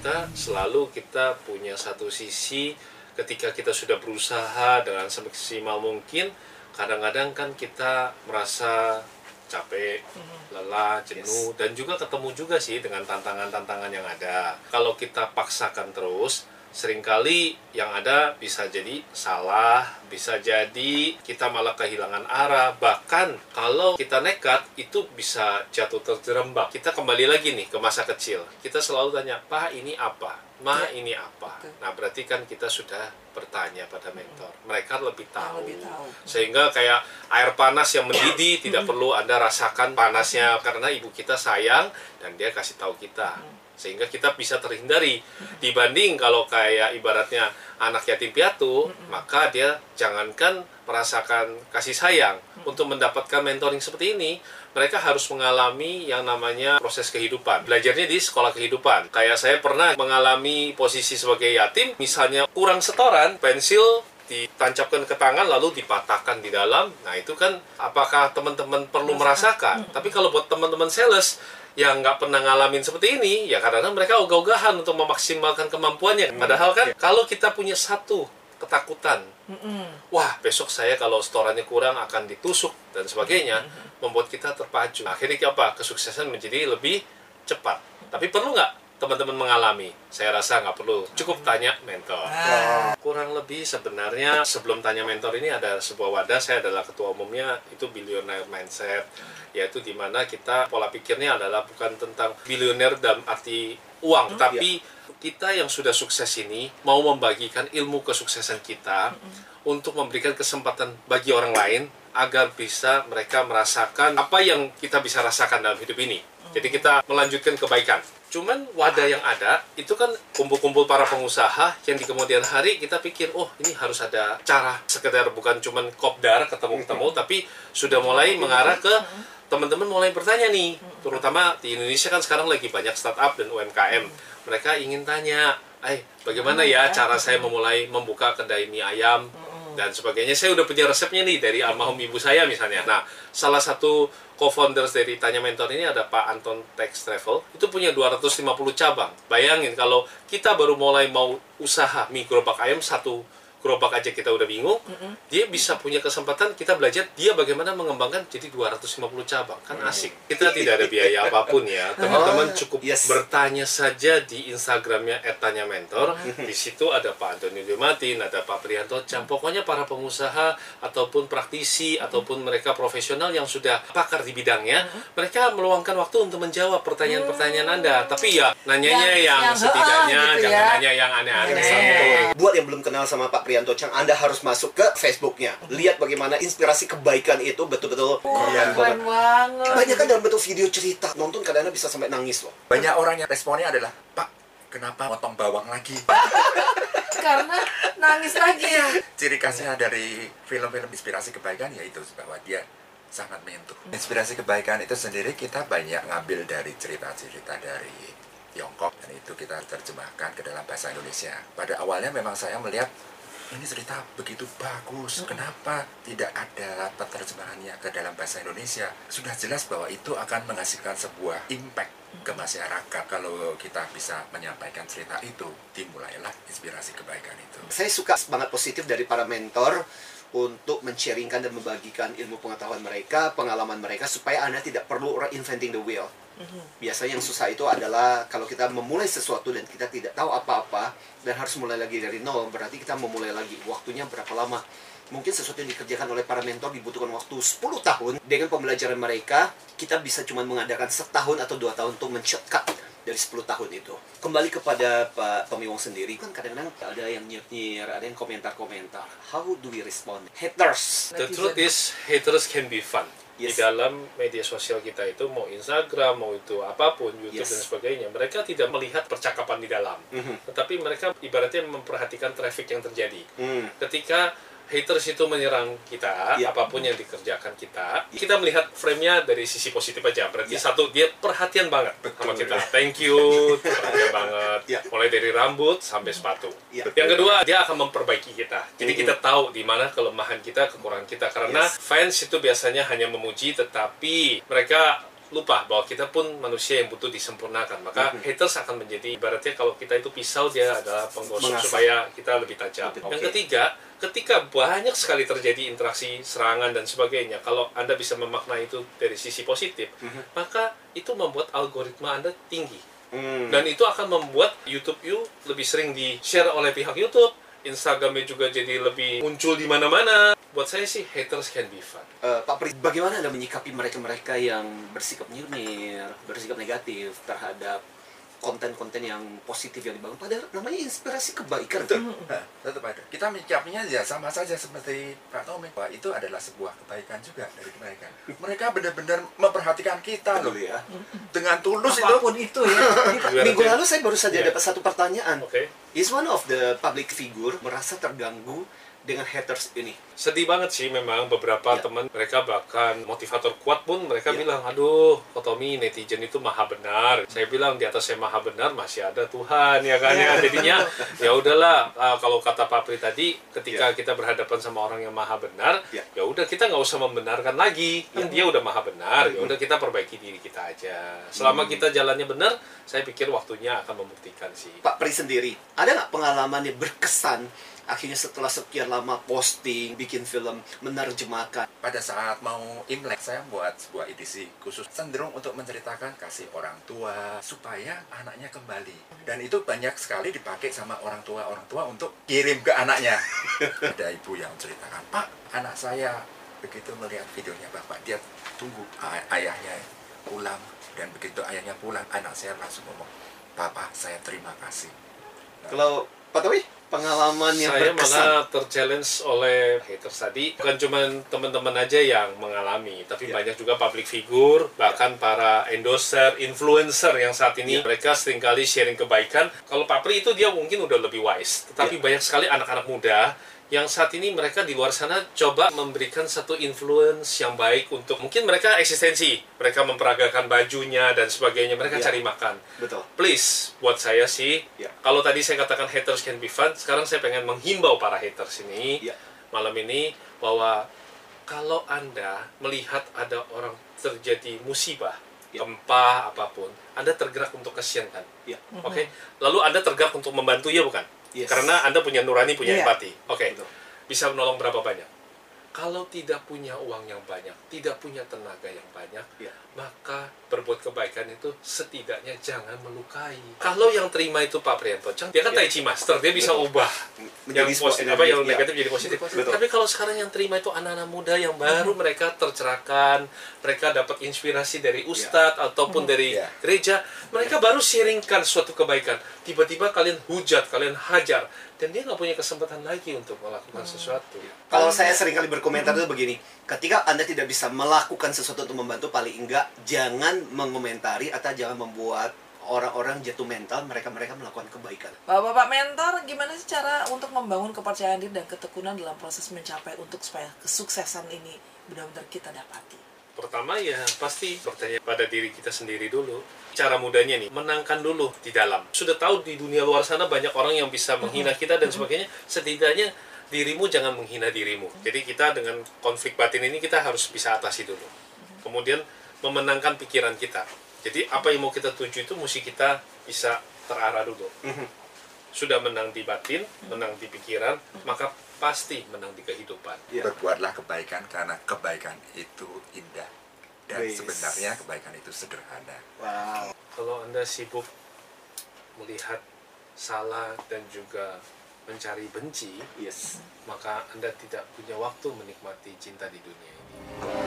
kita selalu kita punya satu sisi ketika kita sudah berusaha dengan semaksimal mungkin kadang-kadang kan kita merasa capek, lelah, jenuh dan juga ketemu juga sih dengan tantangan-tantangan yang ada. Kalau kita paksakan terus, sering kali yang ada bisa jadi salah, bisa jadi kita malah kehilangan arah. Bahkan kalau kita nekat itu bisa jatuh terjerembab. Kita kembali lagi nih ke masa kecil. Kita selalu tanya, "Pak, ini apa?" Ma Ya. ini apa? Betul. Nah berarti kan kita sudah bertanya pada mentor. Mereka lebih tahu. lebih tahu. Sehingga kayak air panas yang mendidih tidak perlu Anda rasakan panasnya karena ibu kita sayang dan dia kasih tahu kita. Sehingga kita bisa terhindari dibanding kalau kayak ibaratnya anak yatim piatu, maka dia jangankan merasakan kasih sayang untuk mendapatkan mentoring seperti ini, mereka harus mengalami yang namanya proses kehidupan. Belajarnya di sekolah kehidupan. Kayak saya pernah mengalami posisi sebagai yatim, misalnya kurang setoran, pensil ditancapkan ke tangan lalu dipatahkan di dalam. Nah, itu kan apakah teman-teman perlu merasakan? Tapi kalau buat teman-teman sales yang nggak pernah ngalamin seperti ini, ya kadang-kadang mereka ogah-ogahan untuk memaksimalkan kemampuannya. Padahal kan kalau kita punya satu ketakutan, wah besok saya kalau setorannya kurang akan ditusuk dan sebagainya, membuat kita terpacu. Akhirnya apa? Kesuksesan menjadi lebih cepat. Tapi perlu nggak teman-teman mengalami? Saya rasa nggak perlu. Cukup tanya mentor. Ah, Kurang lebih sebenarnya sebelum tanya mentor ini ada sebuah wadah, saya adalah ketua umumnya, itu billionaire mindset. Yaitu di mana kita pola pikirnya adalah bukan tentang bilioner dalam arti uang, tapi kita yang sudah sukses ini mau membagikan ilmu kesuksesan kita untuk memberikan kesempatan bagi orang lain agar bisa mereka merasakan apa yang kita bisa rasakan dalam hidup ini. Jadi kita melanjutkan kebaikan. Cuman wadah yang ada itu kan kumpul-kumpul para pengusaha yang di kemudian hari kita pikir, oh ini harus ada cara. Sekedar bukan cuman kopdar ketemu-ketemu, tapi sudah mulai mengarah ke teman-teman mulai bertanya nih, terutama di Indonesia kan sekarang lagi banyak startup dan UMKM. Mereka ingin tanya, eh bagaimana ya cara saya memulai membuka kedai mie ayam dan sebagainya. Saya udah punya resepnya nih dari almarhum ibu saya misalnya. Nah, salah satu co-founders dari Tanya Mentor ini ada Pak Anton Tex Travel. Itu punya 250 cabang. Bayangin kalau kita baru mulai mau usaha mie gerobak ayam satu gerobak aja kita udah bingung, dia bisa punya kesempatan kita belajar dia bagaimana mengembangkan jadi 250 cabang. Kan asik. Kita tidak ada biaya apa pun ya. Teman-teman cukup yes. bertanya saja di Instagramnya @tanya mentor. Di situ ada Pak Antoni Dimatin, ada Pak Prianto Cam. Pokoknya para pengusaha ataupun praktisi ataupun mereka profesional yang sudah pakar di bidangnya, mereka meluangkan waktu untuk menjawab pertanyaan-pertanyaan Anda. Tapi ya nanyanya Yang- yang, yang setidaknya gitu jangan ya. nanya yang aneh-aneh. Buat yang belum kenal sama Pak Prianto Chang, Anda harus masuk ke Facebooknya. Lihat bagaimana inspirasi kebaikan itu betul-betul keren banget. banget. Banyak kan dalam bentuk video cerita. Nonton kadang-kadang bisa sampai nangis loh. Banyak orang yang responnya adalah, Pak, kenapa potong bawang lagi? Karena nangis lagi. Ciri khasnya dari film-film inspirasi kebaikan yaitu bahwa dia sangat menyentuh. Inspirasi kebaikan itu sendiri kita banyak ngambil dari cerita-cerita dari Tiongkok dan itu kita terjemahkan ke dalam bahasa Indonesia. Pada awalnya memang saya melihat ini cerita begitu bagus, kenapa tidak ada penerjemahannya ke dalam bahasa Indonesia? Sudah jelas bahwa itu akan menghasilkan sebuah impact ke masyarakat. Kalau kita bisa menyampaikan cerita itu dimulailah inspirasi kebaikan itu. Saya suka banget positif dari para mentor untuk men-sharingkan dan membagikan ilmu pengetahuan mereka, pengalaman mereka supaya Anda tidak perlu reinventing the wheel. Biasanya yang susah itu adalah kalau kita memulai sesuatu dan kita tidak tahu apa-apa dan harus mulai lagi dari nol, berarti kita memulai lagi. Waktunya berapa lama? Mungkin sesuatu yang dikerjakan oleh para mentor dibutuhkan waktu 10 tahun. Dengan pembelajaran mereka, kita bisa cuma mengadakan setahun atau dua tahun untuk men-shortcut dari 10 tahun itu. Kembali kepada Pak Tommy Wong sendiri, kan kadang-kadang ada yang nyir-nyir, ada yang komentar-komentar. How do we respond? Haters! The truth is, haters can be fun. Yes. Di dalam media sosial kita itu, mau Instagram, mau itu apa pun, YouTube Yes. dan sebagainya, mereka tidak melihat percakapan di dalam. Mhm. Tetapi mereka ibaratnya memperhatikan traffic yang terjadi. Hmm. Ketika haters itu menyerang kita, Iya. apa pun yang dikerjakan kita, kita melihat frame-nya dari sisi positif aja. Berarti Iya. satu, dia perhatian banget sama Betul. kita. Thank you, perhatian banget. Iya. Mulai dari rambut sampai sepatu. Iya. Yang kedua, dia akan memperbaiki kita. Jadi Mhm. kita tahu di mana kelemahan kita, kekurangan kita. Karena Yes. fans itu biasanya hanya memuji, tetapi mereka lupa bahwa kita pun manusia yang butuh disempurnakan. Maka Mhm. haters akan menjadi ibaratnya kalau kita itu pisau dia adalah penggosok supaya kita lebih tajam. Oke. Yang ketiga, ketika banyak sekali terjadi interaksi serangan dan sebagainya, kalau Anda bisa memaknai itu dari sisi positif, Mhm. maka itu membuat algoritma Anda tinggi. Hmm. Dan itu akan membuat YouTube you lebih sering di-share oleh pihak YouTube, Instagramnya juga jadi lebih muncul di mana-mana. Buat saya sih haters can be fun. Eh, Pak Pri, bagaimana Anda menyikapi mereka-mereka yang bersikap nyinir, bersikap negatif terhadap konten-konten yang positif yang dibangun? Padahal namanya inspirasi kebaikan. Nah, tetap ada. Kita menyikapinya ya sama saja seperti Pak Tommy. Bahwa itu adalah sebuah kebaikan juga dari mereka. Mereka benar-benar memperhatikan kita loh. Betul ya. Dengan tulus itu. apa pun itu ya Gimana, Minggu lalu saya baru saja Iya. dapat satu pertanyaan. Oke. Is one of the public figure merasa terganggu dengan haters ini? Sedih banget sih memang beberapa Ya. teman mereka bahkan motivator kuat pun mereka Ya. bilang aduh Kotomi netizen itu maha benar. Saya bilang di atas saya maha benar masih ada Tuhan ya kan ya. Jadinya ya udahlah uh, kalau kata Pak Pri tadi ketika kita berhadapan sama orang yang maha benar Ya. ya udah kita nggak usah membenarkan lagi kan dia udah maha benar ya udah kita perbaiki diri kita aja. Selama kita jalannya benar saya pikir waktunya akan membuktikan sih. Pak Pri sendiri, ada nggak pengalaman yang berkesan akhirnya setelah sekian lama posting, bikin film, menerjemahkan? Pada saat mau Imlek, saya buat sebuah edisi khusus cenderung untuk menceritakan kasih orang tua supaya anaknya kembali. Dan itu banyak sekali dipakai sama orang tua-orang tua untuk kirim ke anaknya. Ada ibu yang ceritakan, Pak, anak saya begitu melihat videonya Bapak, dia tunggu ay- ayahnya pulang. Dan begitu ayahnya pulang, anak saya langsung ngomong, Papa, saya terima kasih. Kalau Pak Tawi, pengalaman yang saya berkesan? malah terchallenge oleh haters tadi bukan cuma teman-teman aja yang mengalami tapi Ya. banyak juga public figure bahkan para endorser influencer yang saat ini Ya. mereka sering kali sharing kebaikan kalau Pak Pri itu dia mungkin udah lebih wise tetapi Ya. banyak sekali anak-anak muda yang saat ini mereka di luar sana coba memberikan satu influence yang baik untuk mungkin mereka eksistensi mereka memperagakan bajunya dan sebagainya mereka Ya. cari makan Betul. please buat saya sih Ya. kalau tadi saya katakan haters can be fun sekarang saya pengen menghimbau para haters ini Ya. malam ini bahwa kalau anda melihat ada orang terjadi musibah Ya. gempa apa pun anda tergerak untuk kasihan kan Ya. oke lalu anda tergerak untuk membantu ya bukan Yes. karena anda punya nurani punya Iya. empati oke Betul. bisa menolong berapa banyak kalau tidak punya uang yang banyak, tidak punya tenaga yang banyak, Ya. Maka berbuat kebaikan itu setidaknya jangan melukai. Kalau yang terima itu Pak Prianto, Cang, dia kan Ya. Tai Chi Master, dia bisa Betul. ubah Menjadi yang positif, apa yang Ya. negatif jadi positif. Betul. Tapi kalau sekarang yang terima itu anak-anak muda yang baru mereka tercerahkan, mereka dapat inspirasi dari ustadz ataupun dari Ya. gereja, mereka baru sharingkan suatu kebaikan. Tiba-tiba kalian hujat, kalian hajar, dan dia nggak punya kesempatan lagi untuk melakukan sesuatu. Kalau saya sering kali berkomentar itu begini, ketika Anda tidak bisa melakukan sesuatu untuk membantu, paling enggak jangan mengomentari atau jangan membuat orang-orang jatuh mental mereka-mereka melakukan kebaikan. Bapak-bapak mentor, gimana sih cara untuk membangun kepercayaan diri dan ketekunan dalam proses mencapai untuk supaya kesuksesan ini benar-benar kita dapati? Pertama ya pasti bertanya pada diri kita sendiri dulu. Cara mudahnya nih, menangkan dulu di dalam. Sudah tahu di dunia luar sana banyak orang yang bisa menghina kita dan sebagainya. Setidaknya dirimu jangan menghina dirimu. Jadi kita dengan konflik batin ini kita harus bisa atasi dulu. Kemudian memenangkan pikiran kita. Jadi apa yang mau kita tuju itu mesti kita bisa terarah dulu. Sudah menang di batin, menang di pikiran, maka pasti menang di kehidupan. Ya. Berbuatlah kebaikan karena kebaikan itu indah. Dan Wis. sebenarnya kebaikan itu sederhana. Wow. kalau Anda sibuk melihat salah dan juga mencari benci, Yes. maka Anda tidak punya waktu menikmati cinta di dunia ini.